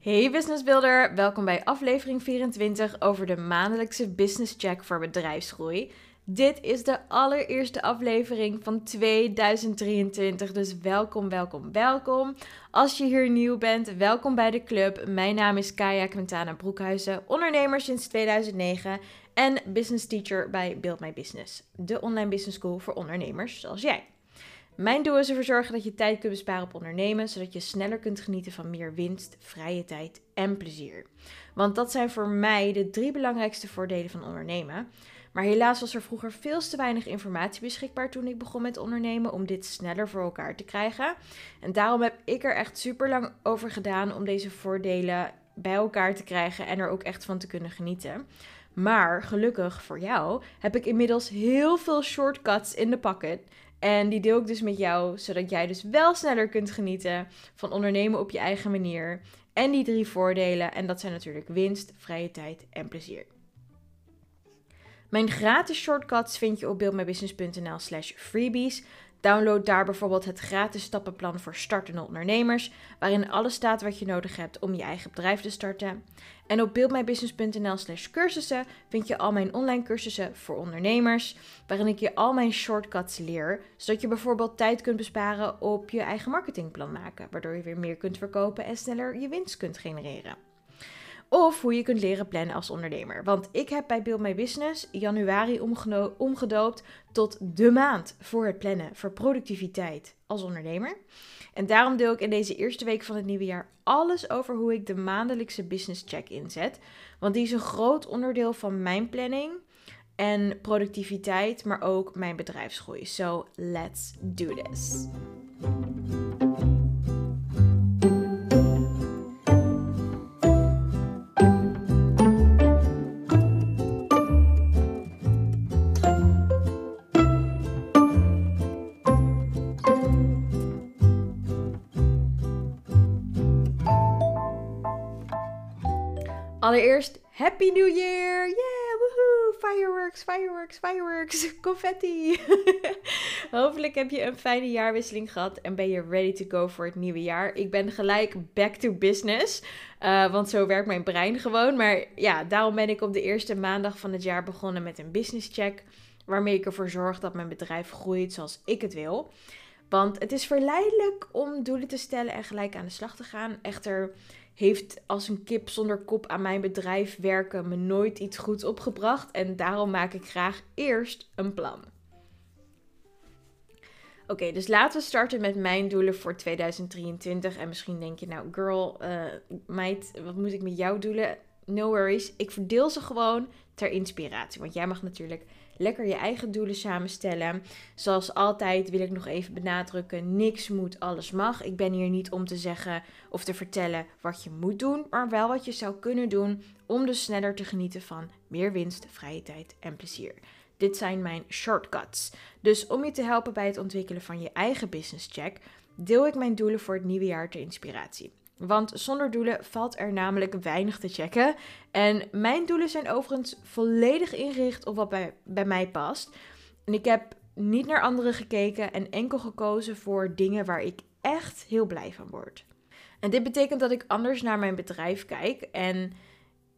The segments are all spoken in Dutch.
Hey Business Builder, welkom bij aflevering 24 over de maandelijkse business check voor bedrijfsgroei. Dit is de allereerste aflevering van 2023, dus welkom, welkom, welkom. Als je hier nieuw bent, welkom bij de club. Mijn naam is Kaya Quintana Broekhuizen, ondernemer sinds 2009 en business teacher bij Build My Business, de online business school voor ondernemers zoals jij. Mijn doel is ervoor zorgen dat je tijd kunt besparen op ondernemen, zodat je sneller kunt genieten van meer winst, vrije tijd en plezier. Want dat zijn voor mij de drie belangrijkste voordelen van ondernemen. Maar helaas was er vroeger veel te weinig informatie beschikbaar toen ik begon met ondernemen om dit sneller voor elkaar te krijgen. En daarom heb ik er echt super lang over gedaan om deze voordelen bij elkaar te krijgen en er ook echt van te kunnen genieten. Maar gelukkig voor jou heb ik inmiddels heel veel shortcuts in de pocket en die deel ik dus met jou, zodat jij dus wel sneller kunt genieten van ondernemen op je eigen manier. En die drie voordelen, en dat zijn natuurlijk winst, vrije tijd en plezier. Mijn gratis shortcuts vind je op buildmybusiness.nl slash freebies. Download daar bijvoorbeeld het gratis stappenplan voor startende ondernemers, waarin alles staat wat je nodig hebt om je eigen bedrijf te starten. En op buildmybusiness.nl/slash cursussen vind je al mijn online cursussen voor ondernemers, waarin ik je al mijn shortcuts leer, zodat je bijvoorbeeld tijd kunt besparen op je eigen marketingplan maken, waardoor je weer meer kunt verkopen en sneller je winst kunt genereren. Of hoe je kunt leren plannen als ondernemer. Want ik heb bij Build My Business januari omgedoopt tot de maand voor het plannen, voor productiviteit als ondernemer. En daarom deel ik in deze eerste week van het nieuwe jaar alles over hoe ik de maandelijkse business check inzet. Want die is een groot onderdeel van mijn planning en productiviteit, maar ook mijn bedrijfsgroei. So let's do this. Allereerst, Happy New Year! Yeah, woehoe! Fireworks, fireworks, fireworks, confetti! Hopelijk heb je een fijne jaarwisseling gehad en ben je ready to go voor het nieuwe jaar. Ik ben gelijk back to business, uh, want zo werkt mijn brein gewoon. Maar ja, daarom ben ik op de eerste maandag van het jaar begonnen met een business check, waarmee ik ervoor zorg dat mijn bedrijf groeit zoals ik het wil. Want het is verleidelijk om doelen te stellen en gelijk aan de slag te gaan. Echter heeft als een kip zonder kop aan mijn bedrijf werken me nooit iets goeds opgebracht. En daarom maak ik graag eerst een plan. Oké, dus laten we starten met mijn doelen voor 2023. En misschien denk je, nou, girl, uh, meid, wat moet ik met jouw doelen? No worries. Ik verdeel ze gewoon ter inspiratie. Want jij mag natuurlijk lekker je eigen doelen samenstellen. Zoals altijd wil ik nog even benadrukken: niks moet, alles mag. Ik ben hier niet om te zeggen of te vertellen wat je moet doen, maar wel wat je zou kunnen doen om dus sneller te genieten van meer winst, vrije tijd en plezier. Dit zijn mijn shortcuts. Dus om je te helpen bij het ontwikkelen van je eigen business check, deel ik mijn doelen voor het nieuwe jaar ter inspiratie. Want zonder doelen valt er namelijk weinig te checken. En mijn doelen zijn overigens volledig ingericht op wat bij, bij mij past. En ik heb niet naar anderen gekeken en enkel gekozen voor dingen waar ik echt heel blij van word. En dit betekent dat ik anders naar mijn bedrijf kijk. En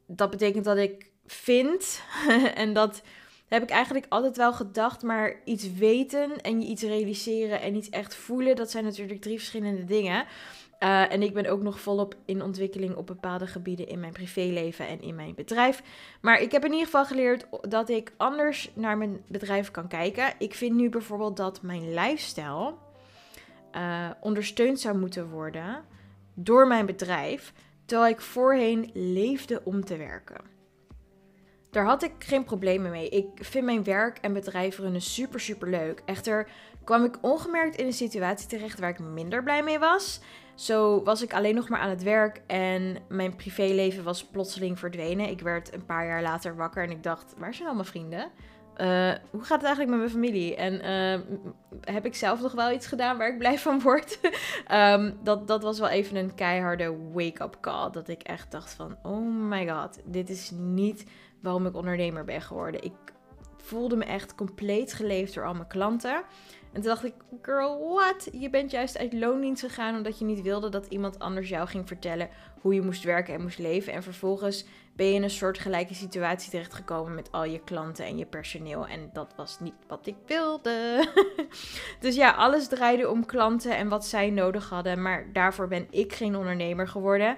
dat betekent dat ik vind, en dat heb ik eigenlijk altijd wel gedacht, maar iets weten en je iets realiseren en iets echt voelen, dat zijn natuurlijk drie verschillende dingen. Uh, en ik ben ook nog volop in ontwikkeling op bepaalde gebieden in mijn privéleven en in mijn bedrijf. Maar ik heb in ieder geval geleerd dat ik anders naar mijn bedrijf kan kijken. Ik vind nu bijvoorbeeld dat mijn lifestyle uh, ondersteund zou moeten worden door mijn bedrijf, terwijl ik voorheen leefde om te werken. Daar had ik geen problemen mee. Ik vind mijn werk en bedrijf runnen super, super leuk. Echter kwam ik ongemerkt in een situatie terecht waar ik minder blij mee was. Zo was ik alleen nog maar aan het werk en mijn privéleven was plotseling verdwenen. Ik werd een paar jaar later wakker en ik dacht, waar zijn al mijn vrienden? Uh, hoe gaat het eigenlijk met mijn familie? En uh, heb ik zelf nog wel iets gedaan waar ik blij van word? um, dat, dat was wel even een keiharde wake-up call. Dat ik echt dacht van, oh my god, dit is niet waarom ik ondernemer ben geworden. Ik voelde me echt compleet geleefd door al mijn klanten. En toen dacht ik, girl, what? Je bent juist uit loondienst gegaan omdat je niet wilde dat iemand anders jou ging vertellen hoe je moest werken en moest leven. En vervolgens ben je in een soort gelijke situatie terechtgekomen met al je klanten en je personeel. En dat was niet wat ik wilde. dus ja, alles draaide om klanten en wat zij nodig hadden. Maar daarvoor ben ik geen ondernemer geworden.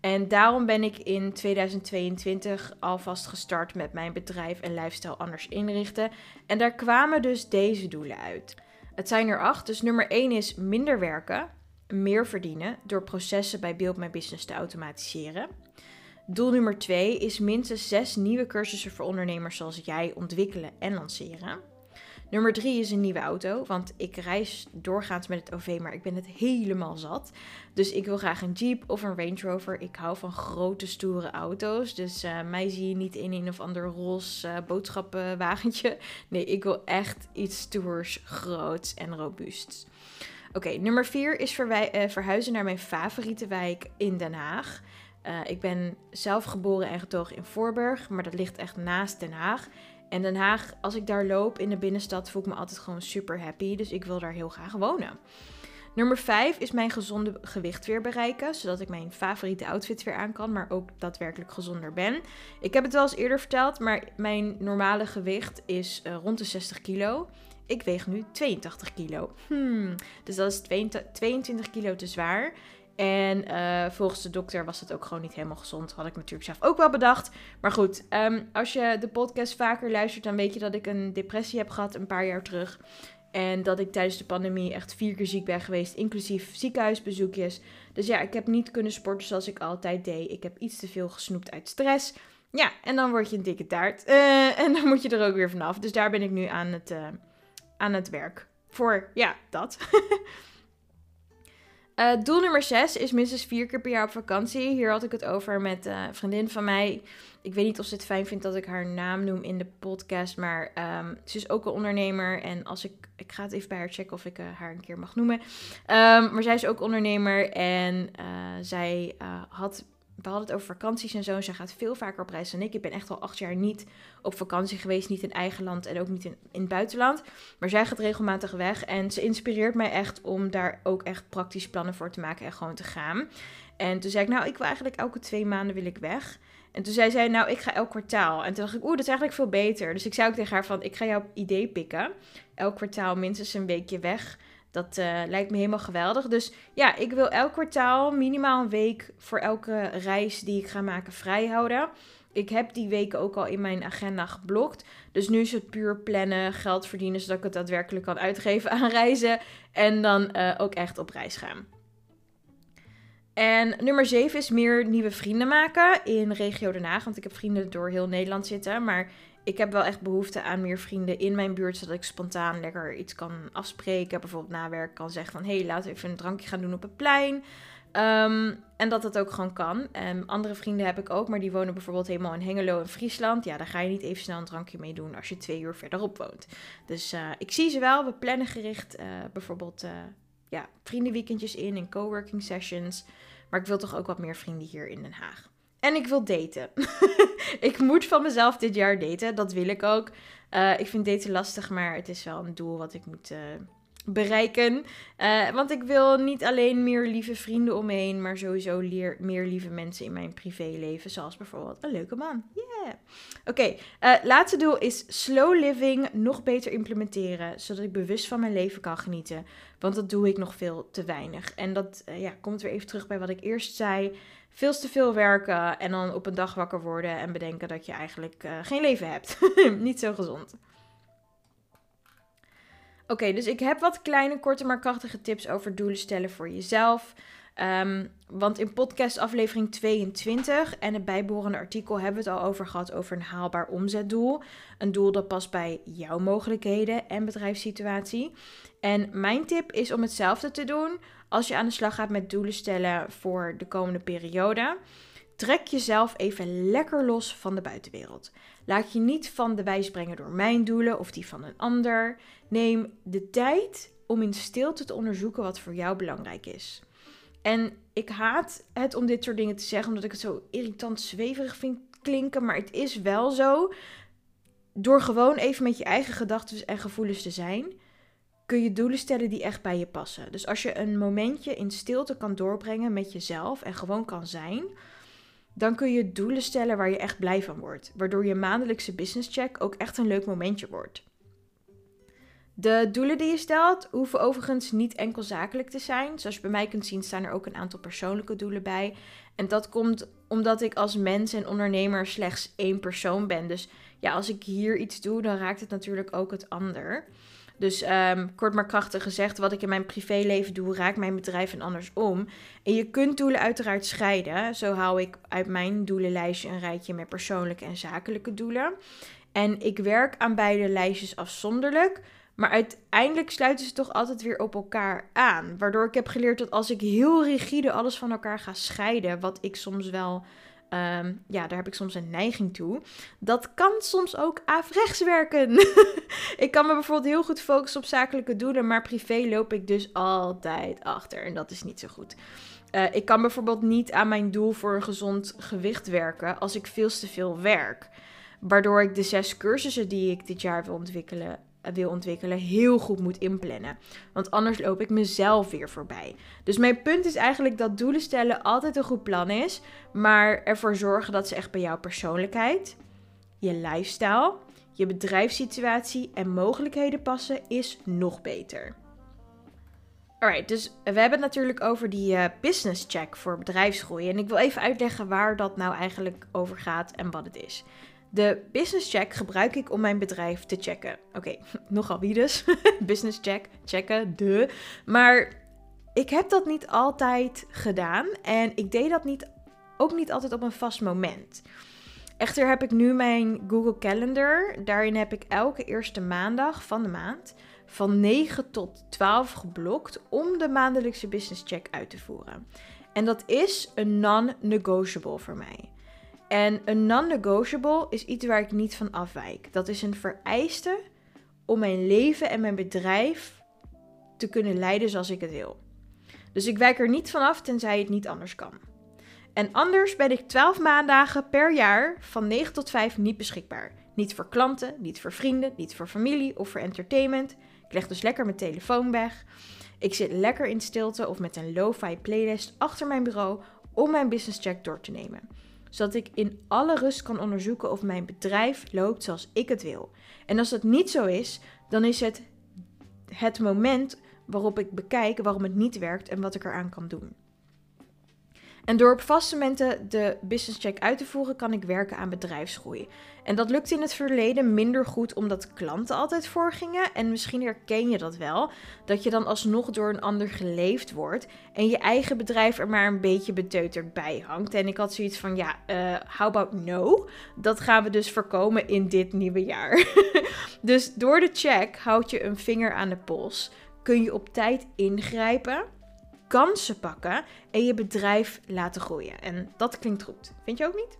En daarom ben ik in 2022 alvast gestart met mijn bedrijf en lifestyle anders inrichten. En daar kwamen dus deze doelen uit. Het zijn er acht. Dus nummer 1 is minder werken, meer verdienen door processen bij Build My Business te automatiseren. Doel nummer 2 is minstens zes nieuwe cursussen voor ondernemers zoals jij ontwikkelen en lanceren. Nummer 3 is een nieuwe auto, want ik reis doorgaans met het OV, maar ik ben het helemaal zat. Dus ik wil graag een Jeep of een Range Rover. Ik hou van grote, stoere auto's. Dus uh, mij zie je niet in een of ander roze uh, boodschappenwagentje. Nee, ik wil echt iets stoers, groots en robuusts. Oké, nummer 4 is uh, verhuizen naar mijn favoriete wijk in Den Haag. Ik ben zelf geboren en getogen in Voorburg, maar dat ligt echt naast Den Haag. En Den Haag, als ik daar loop in de binnenstad, voel ik me altijd gewoon super happy. Dus ik wil daar heel graag wonen. Nummer 5 is mijn gezonde gewicht weer bereiken, zodat ik mijn favoriete outfit weer aan kan, maar ook daadwerkelijk gezonder ben. Ik heb het wel eens eerder verteld, maar mijn normale gewicht is uh, rond de 60 kilo. Ik weeg nu 82 kilo. Hmm, dus dat is 22 kilo te zwaar. En uh, volgens de dokter was het ook gewoon niet helemaal gezond. Had ik natuurlijk zelf ook wel bedacht. Maar goed, um, als je de podcast vaker luistert, dan weet je dat ik een depressie heb gehad een paar jaar terug. En dat ik tijdens de pandemie echt vier keer ziek ben geweest, inclusief ziekenhuisbezoekjes. Dus ja, ik heb niet kunnen sporten zoals ik altijd deed. Ik heb iets te veel gesnoept uit stress. Ja, en dan word je een dikke taart. Uh, en dan moet je er ook weer vanaf. Dus daar ben ik nu aan het, uh, aan het werk. Voor, ja, dat. Uh, doel nummer 6 is minstens vier keer per jaar op vakantie. Hier had ik het over met uh, een vriendin van mij. Ik weet niet of ze het fijn vindt dat ik haar naam noem in de podcast. Maar um, ze is ook een ondernemer. En als ik. Ik ga het even bij haar checken of ik uh, haar een keer mag noemen. Um, maar zij is ook ondernemer. En zij had we hadden het over vakanties en zo. En zij gaat veel vaker op reis dan ik. Ik ben echt al acht jaar niet op vakantie geweest. Niet in eigen land en ook niet in, in het buitenland. Maar zij gaat regelmatig weg. En ze inspireert mij echt om daar ook echt praktisch plannen voor te maken en gewoon te gaan. En toen zei ik, nou, ik wil eigenlijk elke twee maanden wil ik weg. En toen zei zij, nou, ik ga elk kwartaal. En toen dacht ik, oeh, dat is eigenlijk veel beter. Dus ik zei ook tegen haar van, ik ga jouw idee pikken. Elk kwartaal minstens een weekje weg. Dat uh, lijkt me helemaal geweldig. Dus ja, ik wil elk kwartaal minimaal een week voor elke reis die ik ga maken vrijhouden. Ik heb die weken ook al in mijn agenda geblokt. Dus nu is het puur plannen, geld verdienen, zodat ik het daadwerkelijk kan uitgeven aan reizen. En dan uh, ook echt op reis gaan. En nummer 7 is meer nieuwe vrienden maken in regio Den Haag. Want ik heb vrienden door heel Nederland zitten. Maar ik heb wel echt behoefte aan meer vrienden in mijn buurt, zodat ik spontaan lekker iets kan afspreken. Bijvoorbeeld na werk kan zeggen van, hé, hey, laten we even een drankje gaan doen op het plein. Um, en dat dat ook gewoon kan. Um, andere vrienden heb ik ook, maar die wonen bijvoorbeeld helemaal in Hengelo in Friesland. Ja, daar ga je niet even snel een drankje mee doen als je twee uur verderop woont. Dus uh, ik zie ze wel. We plannen gericht uh, bijvoorbeeld uh, ja, vriendenweekendjes in en coworking sessions. Maar ik wil toch ook wat meer vrienden hier in Den Haag. En ik wil daten. ik moet van mezelf dit jaar daten. Dat wil ik ook. Uh, ik vind daten lastig, maar het is wel een doel wat ik moet uh, bereiken. Uh, want ik wil niet alleen meer lieve vrienden om me maar sowieso meer lieve mensen in mijn privéleven. Zoals bijvoorbeeld een leuke man. Yeah. Oké, okay, laatste doel is slow living nog beter implementeren. Zodat ik bewust van mijn leven kan genieten. Want dat doe ik nog veel te weinig. En dat ja, komt weer even terug bij wat ik eerst zei veel te veel werken en dan op een dag wakker worden en bedenken dat je eigenlijk uh, geen leven hebt. Niet zo gezond. Oké, dus ik heb wat kleine, korte, maar krachtige tips over doelen stellen voor jezelf. Um, want in podcast aflevering 22 en het bijbehorende artikel hebben we het al over gehad over een haalbaar omzetdoel. Een doel dat past bij jouw mogelijkheden en bedrijfssituatie. En mijn tip is om hetzelfde te doen als je aan de slag gaat met doelen stellen voor de komende periode. Trek jezelf even lekker los van de buitenwereld. Laat je niet van de wijs brengen door mijn doelen of die van een ander. Neem de tijd om in stilte te onderzoeken wat voor jou belangrijk is. En ik haat het om dit soort dingen te zeggen, omdat ik het zo irritant zweverig vind klinken. Maar het is wel zo. door gewoon even met je eigen gedachten en gevoelens te zijn, kun je doelen stellen die echt bij je passen. Dus als je een momentje in stilte kan doorbrengen met jezelf en gewoon kan zijn, dan kun je doelen stellen waar je echt blij van wordt. Waardoor je maandelijkse business check ook echt een leuk momentje wordt. De doelen die je stelt hoeven overigens niet enkel zakelijk te zijn. Zoals je bij mij kunt zien staan er ook een aantal persoonlijke doelen bij. En dat komt omdat ik als mens en ondernemer slechts één persoon ben. Dus ja, als ik hier iets doe, dan raakt het natuurlijk ook het ander. Dus um, kort maar krachtig gezegd, wat ik in mijn privéleven doe, raakt mijn bedrijf en andersom. En je kunt doelen uiteraard scheiden. Zo hou ik uit mijn doelenlijstje een rijtje met persoonlijke en zakelijke doelen. En ik werk aan beide lijstjes afzonderlijk. Maar uiteindelijk sluiten ze toch altijd weer op elkaar aan. Waardoor ik heb geleerd dat als ik heel rigide alles van elkaar ga scheiden, wat ik soms wel Ehm, ja, daar heb ik soms een neiging toe. Dat kan soms ook averechts werken. ik kan me bijvoorbeeld heel goed focussen op zakelijke doelen, maar privé loop ik dus altijd achter. En dat is niet zo goed. Uh, ik kan bijvoorbeeld niet aan mijn doel voor een gezond gewicht werken als ik veel te veel werk. Waardoor ik de zes cursussen die ik dit jaar wil ontwikkelen wil ontwikkelen, heel goed moet inplannen. Want anders loop ik mezelf weer voorbij. Dus mijn punt is eigenlijk dat doelen stellen altijd een goed plan is, maar ervoor zorgen dat ze echt bij jouw persoonlijkheid, je lifestyle, je bedrijfssituatie en mogelijkheden passen, is nog beter. Alright, dus we hebben het natuurlijk over die uh, business check voor bedrijfsgroei. En ik wil even uitleggen waar dat nou eigenlijk over gaat en wat het is. De business check gebruik ik om mijn bedrijf te checken. Oké, nogal wie dus. business check, checken, de. Maar ik heb dat niet altijd gedaan en ik deed dat niet, ook niet altijd op een vast moment. Echter heb ik nu mijn Google Calendar. Daarin heb ik elke eerste maandag van de maand van 9 tot 12 geblokt om de maandelijkse business check uit te voeren. En dat is een non-negotiable voor mij. En een non-negotiable is iets waar ik niet van afwijk. Dat is een vereiste om mijn leven en mijn bedrijf te kunnen leiden zoals ik het wil. Dus ik wijk er niet van af tenzij het niet anders kan. En anders ben ik 12 maandagen per jaar van 9 tot 5 niet beschikbaar. Niet voor klanten, niet voor vrienden, niet voor familie of voor entertainment. Ik leg dus lekker mijn telefoon weg. Ik zit lekker in stilte of met een lo-fi playlist achter mijn bureau om mijn business check door te nemen zodat ik in alle rust kan onderzoeken of mijn bedrijf loopt zoals ik het wil. En als dat niet zo is, dan is het het moment waarop ik bekijk waarom het niet werkt en wat ik eraan kan doen. En door op vaste momenten de business check uit te voeren, kan ik werken aan bedrijfsgroei. En dat lukt in het verleden minder goed omdat klanten altijd voorgingen. En misschien herken je dat wel, dat je dan alsnog door een ander geleefd wordt en je eigen bedrijf er maar een beetje beteuterd bij hangt. En ik had zoiets van, ja, uh, how about no? Dat gaan we dus voorkomen in dit nieuwe jaar. dus door de check houd je een vinger aan de pols. Kun je op tijd ingrijpen kansen pakken en je bedrijf laten groeien. En dat klinkt goed. Vind je ook niet?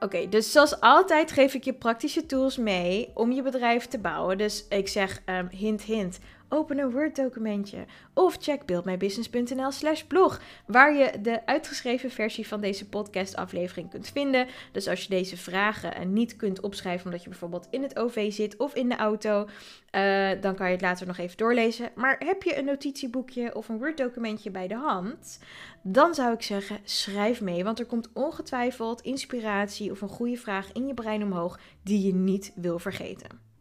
Oké, dus zoals altijd geef ik je praktische tools mee om je bedrijf te bouwen. Dus ik zeg um, hint, hint open een Word documentje of check buildmybusiness.nl slash blog, waar je de uitgeschreven versie van deze podcast aflevering kunt vinden. Dus als je deze vragen niet kunt opschrijven omdat je bijvoorbeeld in het OV zit of in de auto, uh, dan kan je het later nog even doorlezen. Maar heb je een notitieboekje of een Word documentje bij de hand, dan zou ik zeggen schrijf mee, want er komt ongetwijfeld inspiratie of een goede vraag in je brein omhoog die je niet wil vergeten.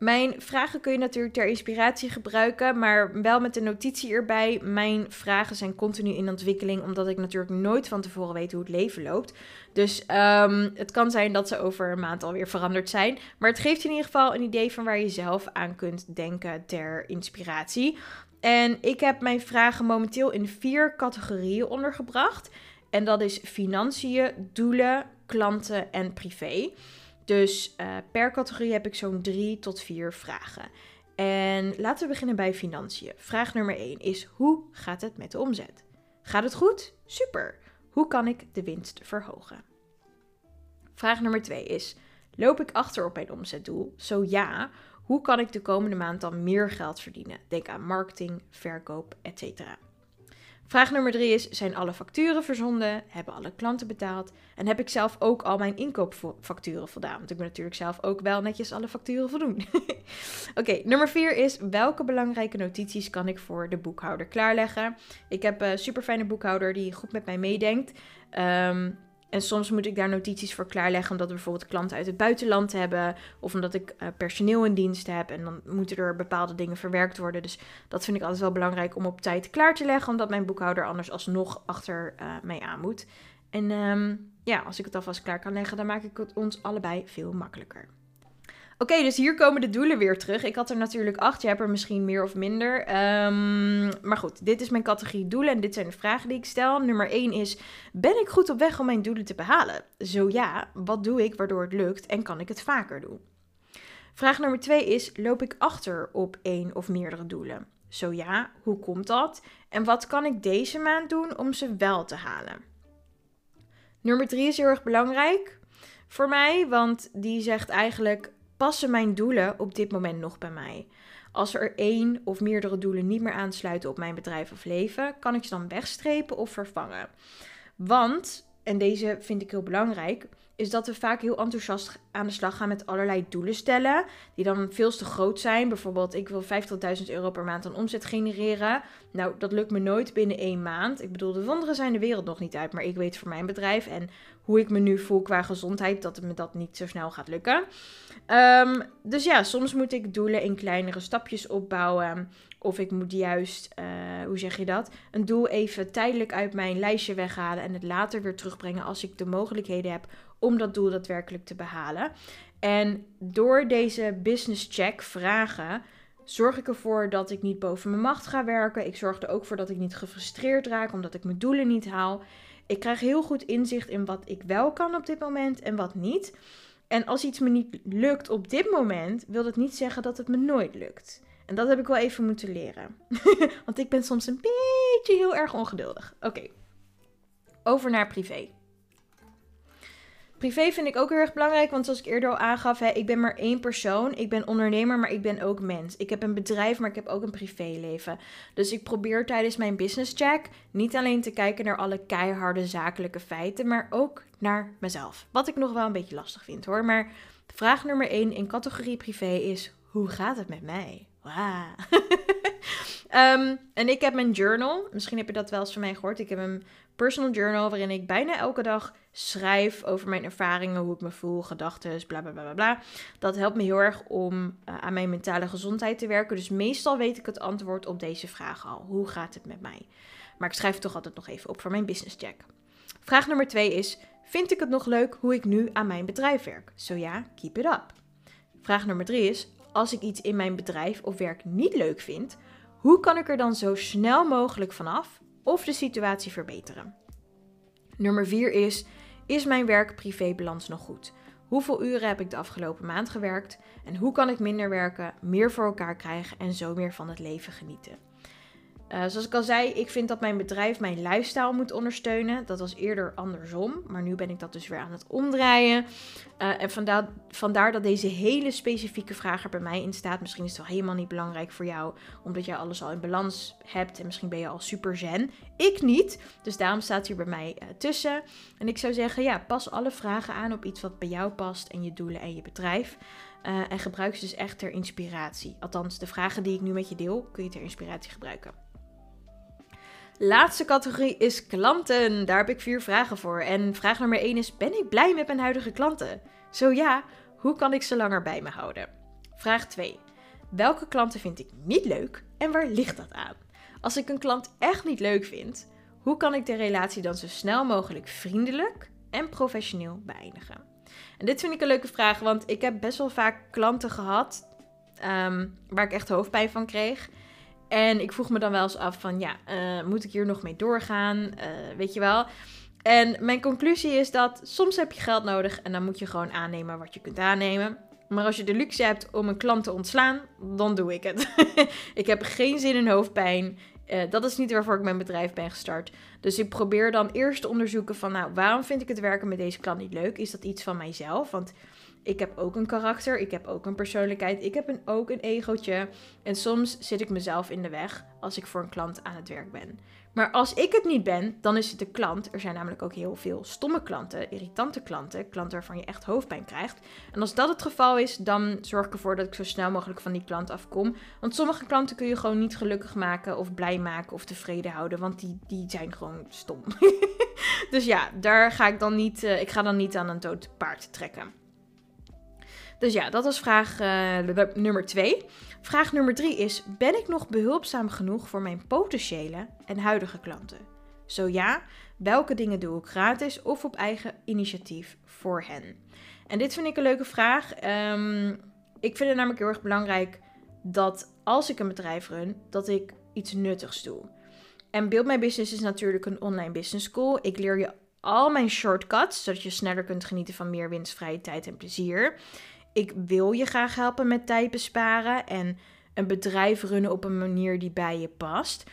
Mijn vragen kun je natuurlijk ter inspiratie gebruiken, maar wel met de notitie erbij. Mijn vragen zijn continu in ontwikkeling, omdat ik natuurlijk nooit van tevoren weet hoe het leven loopt. Dus um, het kan zijn dat ze over een maand alweer veranderd zijn. Maar het geeft in ieder geval een idee van waar je zelf aan kunt denken ter inspiratie. En ik heb mijn vragen momenteel in vier categorieën ondergebracht. En dat is financiën, doelen, klanten en privé. Dus uh, per categorie heb ik zo'n drie tot vier vragen. En laten we beginnen bij financiën. Vraag nummer 1 is: hoe gaat het met de omzet? Gaat het goed? Super. Hoe kan ik de winst verhogen? Vraag nummer 2 is: loop ik achter op mijn omzetdoel? Zo ja, hoe kan ik de komende maand dan meer geld verdienen? Denk aan marketing, verkoop, etc. Vraag nummer drie is: zijn alle facturen verzonden? Hebben alle klanten betaald? En heb ik zelf ook al mijn inkoopfacturen voldaan? Want ik ben natuurlijk zelf ook wel netjes alle facturen voldoen. Oké, nummer vier is: welke belangrijke notities kan ik voor de boekhouder klaarleggen? Ik heb een super fijne boekhouder die goed met mij meedenkt. Um, en soms moet ik daar notities voor klaarleggen, omdat we bijvoorbeeld klanten uit het buitenland hebben. Of omdat ik uh, personeel in dienst heb. En dan moeten er bepaalde dingen verwerkt worden. Dus dat vind ik altijd wel belangrijk om op tijd klaar te leggen. Omdat mijn boekhouder anders alsnog achter uh, mij aan moet. En um, ja, als ik het alvast klaar kan leggen, dan maak ik het ons allebei veel makkelijker. Oké, dus hier komen de doelen weer terug. Ik had er natuurlijk acht, je hebt er misschien meer of minder. Um, maar goed, dit is mijn categorie doelen en dit zijn de vragen die ik stel. Nummer 1 is, ben ik goed op weg om mijn doelen te behalen? Zo ja, wat doe ik waardoor het lukt en kan ik het vaker doen? Vraag nummer 2 is, loop ik achter op één of meerdere doelen? Zo ja, hoe komt dat? En wat kan ik deze maand doen om ze wel te halen? Nummer 3 is heel erg belangrijk voor mij, want die zegt eigenlijk passen mijn doelen op dit moment nog bij mij? Als er één of meerdere doelen niet meer aansluiten op mijn bedrijf of leven, kan ik ze dan wegstrepen of vervangen? Want, en deze vind ik heel belangrijk, is dat we vaak heel enthousiast aan de slag gaan met allerlei doelen stellen. Die dan veel te groot zijn. Bijvoorbeeld, ik wil 50.000 euro per maand aan omzet genereren. Nou, dat lukt me nooit binnen één maand. Ik bedoel, de wonderen zijn de wereld nog niet uit. Maar ik weet voor mijn bedrijf en hoe ik me nu voel qua gezondheid, dat me dat niet zo snel gaat lukken. Um, dus ja, soms moet ik doelen in kleinere stapjes opbouwen. Of ik moet juist, uh, hoe zeg je dat? Een doel even tijdelijk uit mijn lijstje weghalen en het later weer terugbrengen als ik de mogelijkheden heb om dat doel daadwerkelijk te behalen. En door deze business check vragen zorg ik ervoor dat ik niet boven mijn macht ga werken. Ik zorg er ook voor dat ik niet gefrustreerd raak omdat ik mijn doelen niet haal. Ik krijg heel goed inzicht in wat ik wel kan op dit moment en wat niet. En als iets me niet lukt op dit moment, wil dat niet zeggen dat het me nooit lukt. En dat heb ik wel even moeten leren. Want ik ben soms een beetje heel erg ongeduldig. Oké, over naar privé. Privé vind ik ook heel erg belangrijk, want zoals ik eerder al aangaf, hè, ik ben maar één persoon. Ik ben ondernemer, maar ik ben ook mens. Ik heb een bedrijf, maar ik heb ook een privéleven. Dus ik probeer tijdens mijn business check niet alleen te kijken naar alle keiharde zakelijke feiten, maar ook naar mezelf. Wat ik nog wel een beetje lastig vind hoor. Maar vraag nummer één in categorie privé is: hoe gaat het met mij? Wow. um, en ik heb mijn journal. Misschien heb je dat wel eens van mij gehoord. Ik heb een personal journal waarin ik bijna elke dag schrijf over mijn ervaringen, hoe ik me voel, gedachten, bla bla bla bla. Dat helpt me heel erg om uh, aan mijn mentale gezondheid te werken. Dus meestal weet ik het antwoord op deze vraag al. Hoe gaat het met mij? Maar ik schrijf het toch altijd nog even op voor mijn business check. Vraag nummer twee is: Vind ik het nog leuk hoe ik nu aan mijn bedrijf werk? Zo ja, keep it up. Vraag nummer drie is: Als ik iets in mijn bedrijf of werk niet leuk vind, hoe kan ik er dan zo snel mogelijk vanaf of de situatie verbeteren? Nummer 4 is: Is mijn werk-privé-balans nog goed? Hoeveel uren heb ik de afgelopen maand gewerkt? En hoe kan ik minder werken, meer voor elkaar krijgen en zo meer van het leven genieten? Uh, zoals ik al zei, ik vind dat mijn bedrijf mijn lifestyle moet ondersteunen. Dat was eerder andersom, maar nu ben ik dat dus weer aan het omdraaien. Uh, en vandaar, vandaar dat deze hele specifieke vraag er bij mij in staat. Misschien is het wel helemaal niet belangrijk voor jou, omdat jij alles al in balans hebt en misschien ben je al super zen. Ik niet, dus daarom staat hier bij mij uh, tussen. En ik zou zeggen, ja, pas alle vragen aan op iets wat bij jou past en je doelen en je bedrijf. en gebruik ze dus echt ter inspiratie. Althans, de vragen die ik nu met je deel, kun je ter inspiratie gebruiken. Laatste categorie is klanten. Daar heb ik vier vragen voor. En vraag nummer 1 is: Ben ik blij met mijn huidige klanten? Zo ja, hoe kan ik ze langer bij me houden? Vraag 2. Welke klanten vind ik niet leuk en waar ligt dat aan? Als ik een klant echt niet leuk vind, hoe kan ik de relatie dan zo snel mogelijk vriendelijk en professioneel beëindigen? En dit vind ik een leuke vraag, want ik heb best wel vaak klanten gehad ehm, waar ik echt hoofdpijn van kreeg. En ik vroeg me dan wel eens af van, ja, uh, moet ik hier nog mee doorgaan? Uh, weet je wel? En mijn conclusie is dat soms heb je geld nodig en dan moet je gewoon aannemen wat je kunt aannemen. Maar als je de luxe hebt om een klant te ontslaan, dan doe ik het. ik heb geen zin in hoofdpijn. Uh, dat is niet waarvoor ik mijn bedrijf ben gestart. Dus ik probeer dan eerst te onderzoeken van, nou, waarom vind ik het werken met deze klant niet leuk? Is dat iets van mijzelf? Want ik heb ook een karakter, ik heb ook een persoonlijkheid, ik heb een, ook een egootje. En soms zit ik mezelf in de weg als ik voor een klant aan het werk ben. Maar als ik het niet ben, dan is het de klant. Er zijn namelijk ook heel veel stomme klanten, irritante klanten, klanten waarvan je echt hoofdpijn krijgt. En als dat het geval is, dan zorg ik ervoor dat ik zo snel mogelijk van die klant afkom. Want sommige klanten kun je gewoon niet gelukkig maken of blij maken of tevreden houden, want die, die zijn gewoon stom. dus ja, daar ga ik dan niet, uh, ik ga dan niet aan een dood paard trekken. Dus ja, dat was vraag uh, nummer twee. Vraag nummer drie is: Ben ik nog behulpzaam genoeg voor mijn potentiële en huidige klanten? Zo ja, welke dingen doe ik gratis of op eigen initiatief voor hen? En dit vind ik een leuke vraag. Um, ik vind het namelijk heel erg belangrijk dat als ik een bedrijf run, dat ik iets nuttigs doe. En Build My Business is natuurlijk een online business school. Ik leer je al mijn shortcuts, zodat je sneller kunt genieten van meer winstvrije tijd en plezier ik wil je graag helpen met tijd besparen en een bedrijf runnen op een manier die bij je past.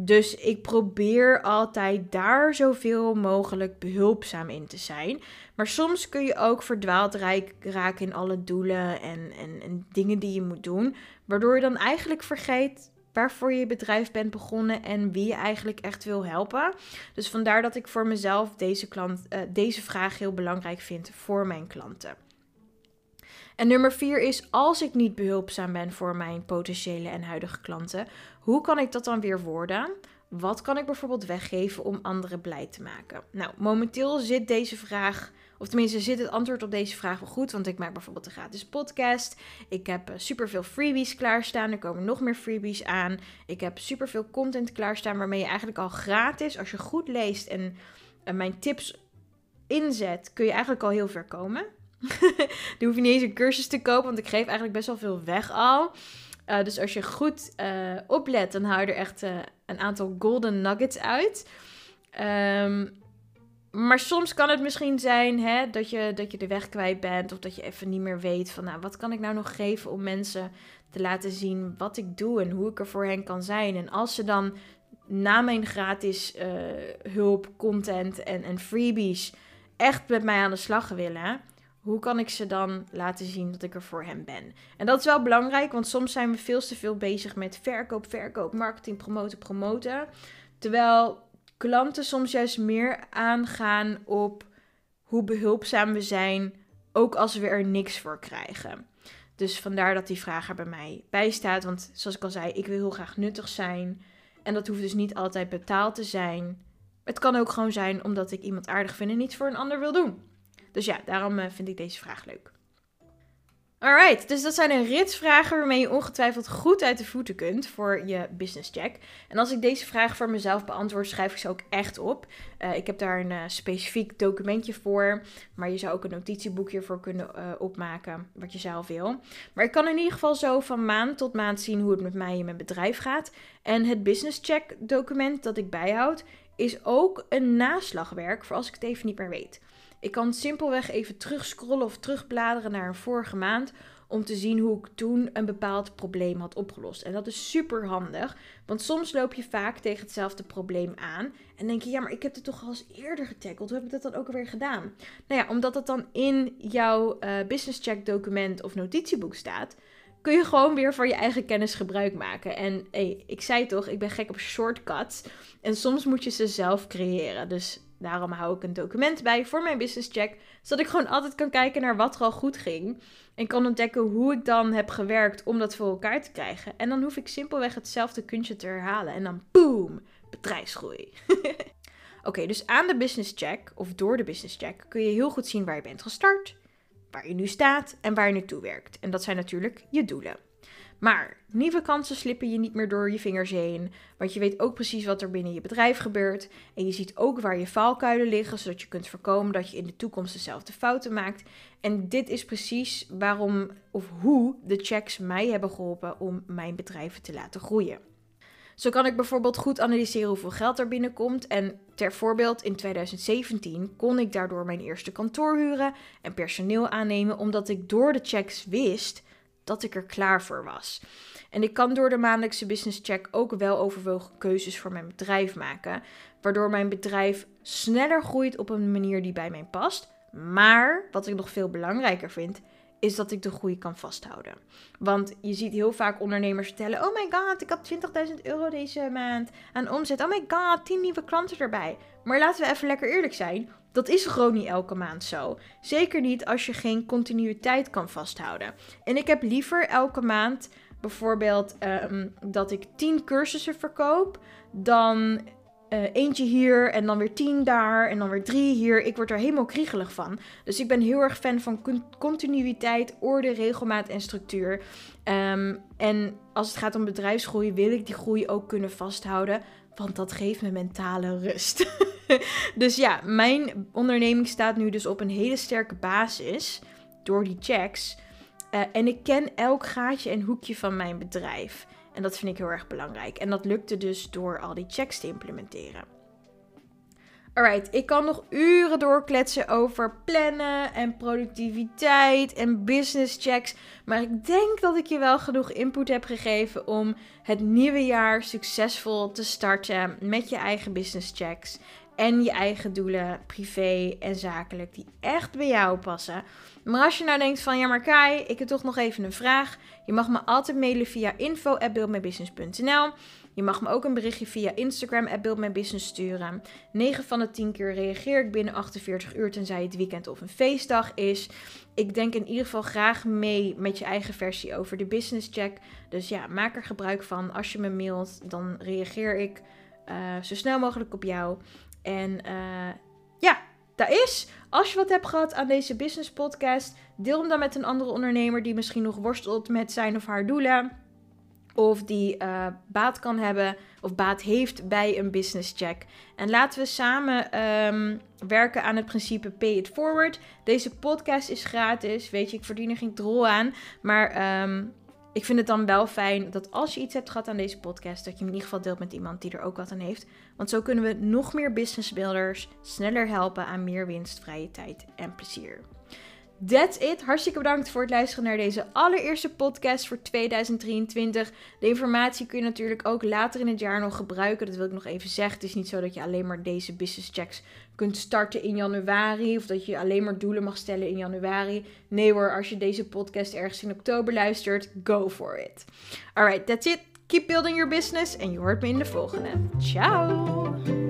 Dus ik probeer altijd daar zoveel mogelijk behulpzaam in te zijn. Maar soms kun je ook verdwaald raken in alle doelen en, en, en dingen die je moet doen. Waardoor je dan eigenlijk vergeet waarvoor je bedrijf bent begonnen en wie je eigenlijk echt wil helpen. Dus vandaar dat ik voor mezelf deze, klant, uh, deze vraag heel belangrijk vind voor mijn klanten. En nummer vier is, als ik niet behulpzaam ben voor mijn potentiële en huidige klanten, hoe kan ik dat dan weer worden? Wat kan ik bijvoorbeeld weggeven om anderen blij te maken? Nou, momenteel zit deze vraag, of tenminste zit het antwoord op deze vraag wel goed, want ik maak bijvoorbeeld een gratis podcast. Ik heb uh, superveel freebies klaarstaan, er komen nog meer freebies aan. Ik heb superveel content klaarstaan waarmee je eigenlijk al gratis, als je goed leest en uh, mijn tips inzet, kun je eigenlijk al heel ver komen. Dan hoef je niet eens een cursus te kopen, want ik geef eigenlijk best wel veel weg al. Uh, dus als je goed uh, oplet, dan hou je er echt uh, een aantal golden nuggets uit. Um, maar soms kan het misschien zijn hè, dat, je, dat je de weg kwijt bent. Of dat je even niet meer weet van nou, wat kan ik nou nog geven om mensen te laten zien wat ik doe en hoe ik er voor hen kan zijn. En als ze dan na mijn gratis hulp, content en, en freebies echt met mij aan de slag willen hoe kan ik ze dan laten zien dat ik er voor hem ben? En dat is wel belangrijk, want soms zijn we veel te veel bezig met verkoop, verkoop, marketing, promoten, promoten. Terwijl klanten soms juist meer aangaan op hoe behulpzaam we zijn, ook als we er niks voor krijgen. Dus vandaar dat die vraag er bij mij bij staat. Want zoals ik al zei, ik wil heel graag nuttig zijn. En dat hoeft dus niet altijd betaald te zijn. Het kan ook gewoon zijn omdat ik iemand aardig vind en niets voor een ander wil doen. Dus ja, daarom eh, vind ik deze vraag leuk. Alright, dus dat zijn een ritsvragen waarmee je ongetwijfeld goed uit de voeten kunt voor je business check. En als ik deze vraag voor mezelf beantwoord, schrijf ik ze ook echt op. Uh, ik heb daar een uh, specifiek documentje voor, maar je zou ook een notitieboekje voor kunnen opmaken, wat je zelf wil. Maar ik kan in ieder geval zo van maand tot maand zien hoe het met mij en mijn bedrijf gaat. En het business check document dat ik bijhoud, is ook een naslagwerk voor als ik het even niet meer weet. Ik kan simpelweg even terugscrollen of terugbladeren naar een vorige maand om te zien hoe ik toen een bepaald probleem had opgelost. En dat is super handig, want soms loop je vaak tegen hetzelfde probleem aan en denk je, ja, maar ik heb het toch al eens eerder getackled. Hoe heb ik dat dan ook alweer gedaan? Nou ja, omdat dat dan in jouw uh, business check document of notitieboek staat, kun je gewoon weer van je eigen kennis gebruik maken. En ik zei toch, ik ben gek op shortcuts. En soms moet je ze zelf creëren. Dus Daarom hou ik een document bij voor mijn business check, zodat ik gewoon altijd kan kijken naar wat er al goed ging. En kan ontdekken hoe ik dan heb gewerkt om dat voor elkaar te krijgen. En dan hoef ik simpelweg hetzelfde kunstje te herhalen. En dan boom, bedrijfsgroei. Oké, dus aan de business check of door de business check kun je heel goed zien waar je bent gestart, waar je nu staat en waar je naartoe werkt. En dat zijn natuurlijk je doelen. Maar nieuwe kansen slippen je niet meer door je vingers heen. Want je weet ook precies wat er binnen je bedrijf gebeurt. En je ziet ook waar je valkuilen liggen, zodat je kunt voorkomen dat je in de toekomst dezelfde fouten maakt. En dit is precies waarom of hoe de checks mij hebben geholpen om mijn bedrijven te laten groeien. Zo kan ik bijvoorbeeld goed analyseren hoeveel geld er binnenkomt. En ter voorbeeld, in 2017 kon ik daardoor mijn eerste kantoor huren en personeel aannemen, omdat ik door de checks wist dat ik er klaar voor was. En ik kan door de maandelijkse business check ook wel overwogen keuzes voor mijn bedrijf maken, waardoor mijn bedrijf sneller groeit op een manier die bij mij past. Maar wat ik nog veel belangrijker vind, is dat ik de groei kan vasthouden. Want je ziet heel vaak ondernemers vertellen: Oh my god, ik had 20.000 euro deze maand aan omzet. Oh my god, 10 nieuwe klanten erbij. Maar laten we even lekker eerlijk zijn. Dat is gewoon niet elke maand zo. Zeker niet als je geen continuïteit kan vasthouden. En ik heb liever elke maand bijvoorbeeld um, dat ik 10 cursussen verkoop dan uh, eentje hier en dan weer tien daar en dan weer drie hier. Ik word er helemaal kriegelig van. Dus ik ben heel erg fan van continuïteit, orde, regelmaat en structuur. Um, en als het gaat om bedrijfsgroei, wil ik die groei ook kunnen vasthouden. Want dat geeft me mentale rust. dus ja, mijn onderneming staat nu dus op een hele sterke basis door die checks. Uh, en ik ken elk gaatje en hoekje van mijn bedrijf. En dat vind ik heel erg belangrijk. En dat lukte dus door al die checks te implementeren. Alright, ik kan nog uren doorkletsen over plannen en productiviteit en business checks. Maar ik denk dat ik je wel genoeg input heb gegeven om het nieuwe jaar succesvol te starten met je eigen business checks. En je eigen doelen, privé en zakelijk, die echt bij jou passen. Maar als je nou denkt van, ja maar Kai, ik heb toch nog even een vraag. Je mag me altijd mailen via info.buildmybusiness.nl. Je mag me ook een berichtje via Instagram @buildmybusiness sturen. 9 van de 10 keer reageer ik binnen 48 uur tenzij het weekend of een feestdag is. Ik denk in ieder geval graag mee met je eigen versie over de business check. Dus ja, maak er gebruik van. Als je me mailt, dan reageer ik uh, zo snel mogelijk op jou. En uh, ja, daar is. Als je wat hebt gehad aan deze business podcast, deel hem dan met een andere ondernemer die misschien nog worstelt met zijn of haar doelen. Of die uh, baat kan hebben of baat heeft bij een business check. En laten we samen um, werken aan het principe pay it forward. Deze podcast is gratis. Weet je, ik verdien er geen drol aan. Maar um, ik vind het dan wel fijn dat als je iets hebt gehad aan deze podcast, dat je hem in ieder geval deelt met iemand die er ook wat aan heeft. Want zo kunnen we nog meer businessbuilders sneller helpen aan meer winst, vrije tijd en plezier. That's it. Hartstikke bedankt voor het luisteren naar deze allereerste podcast voor 2023. De informatie kun je natuurlijk ook later in het jaar nog gebruiken. Dat wil ik nog even zeggen. Het is niet zo dat je alleen maar deze business checks kunt starten in januari. Of dat je alleen maar doelen mag stellen in januari. Nee hoor, als je deze podcast ergens in oktober luistert, go for it. Alright, that's it. Keep building your business. En je hoort me in de volgende. Ciao!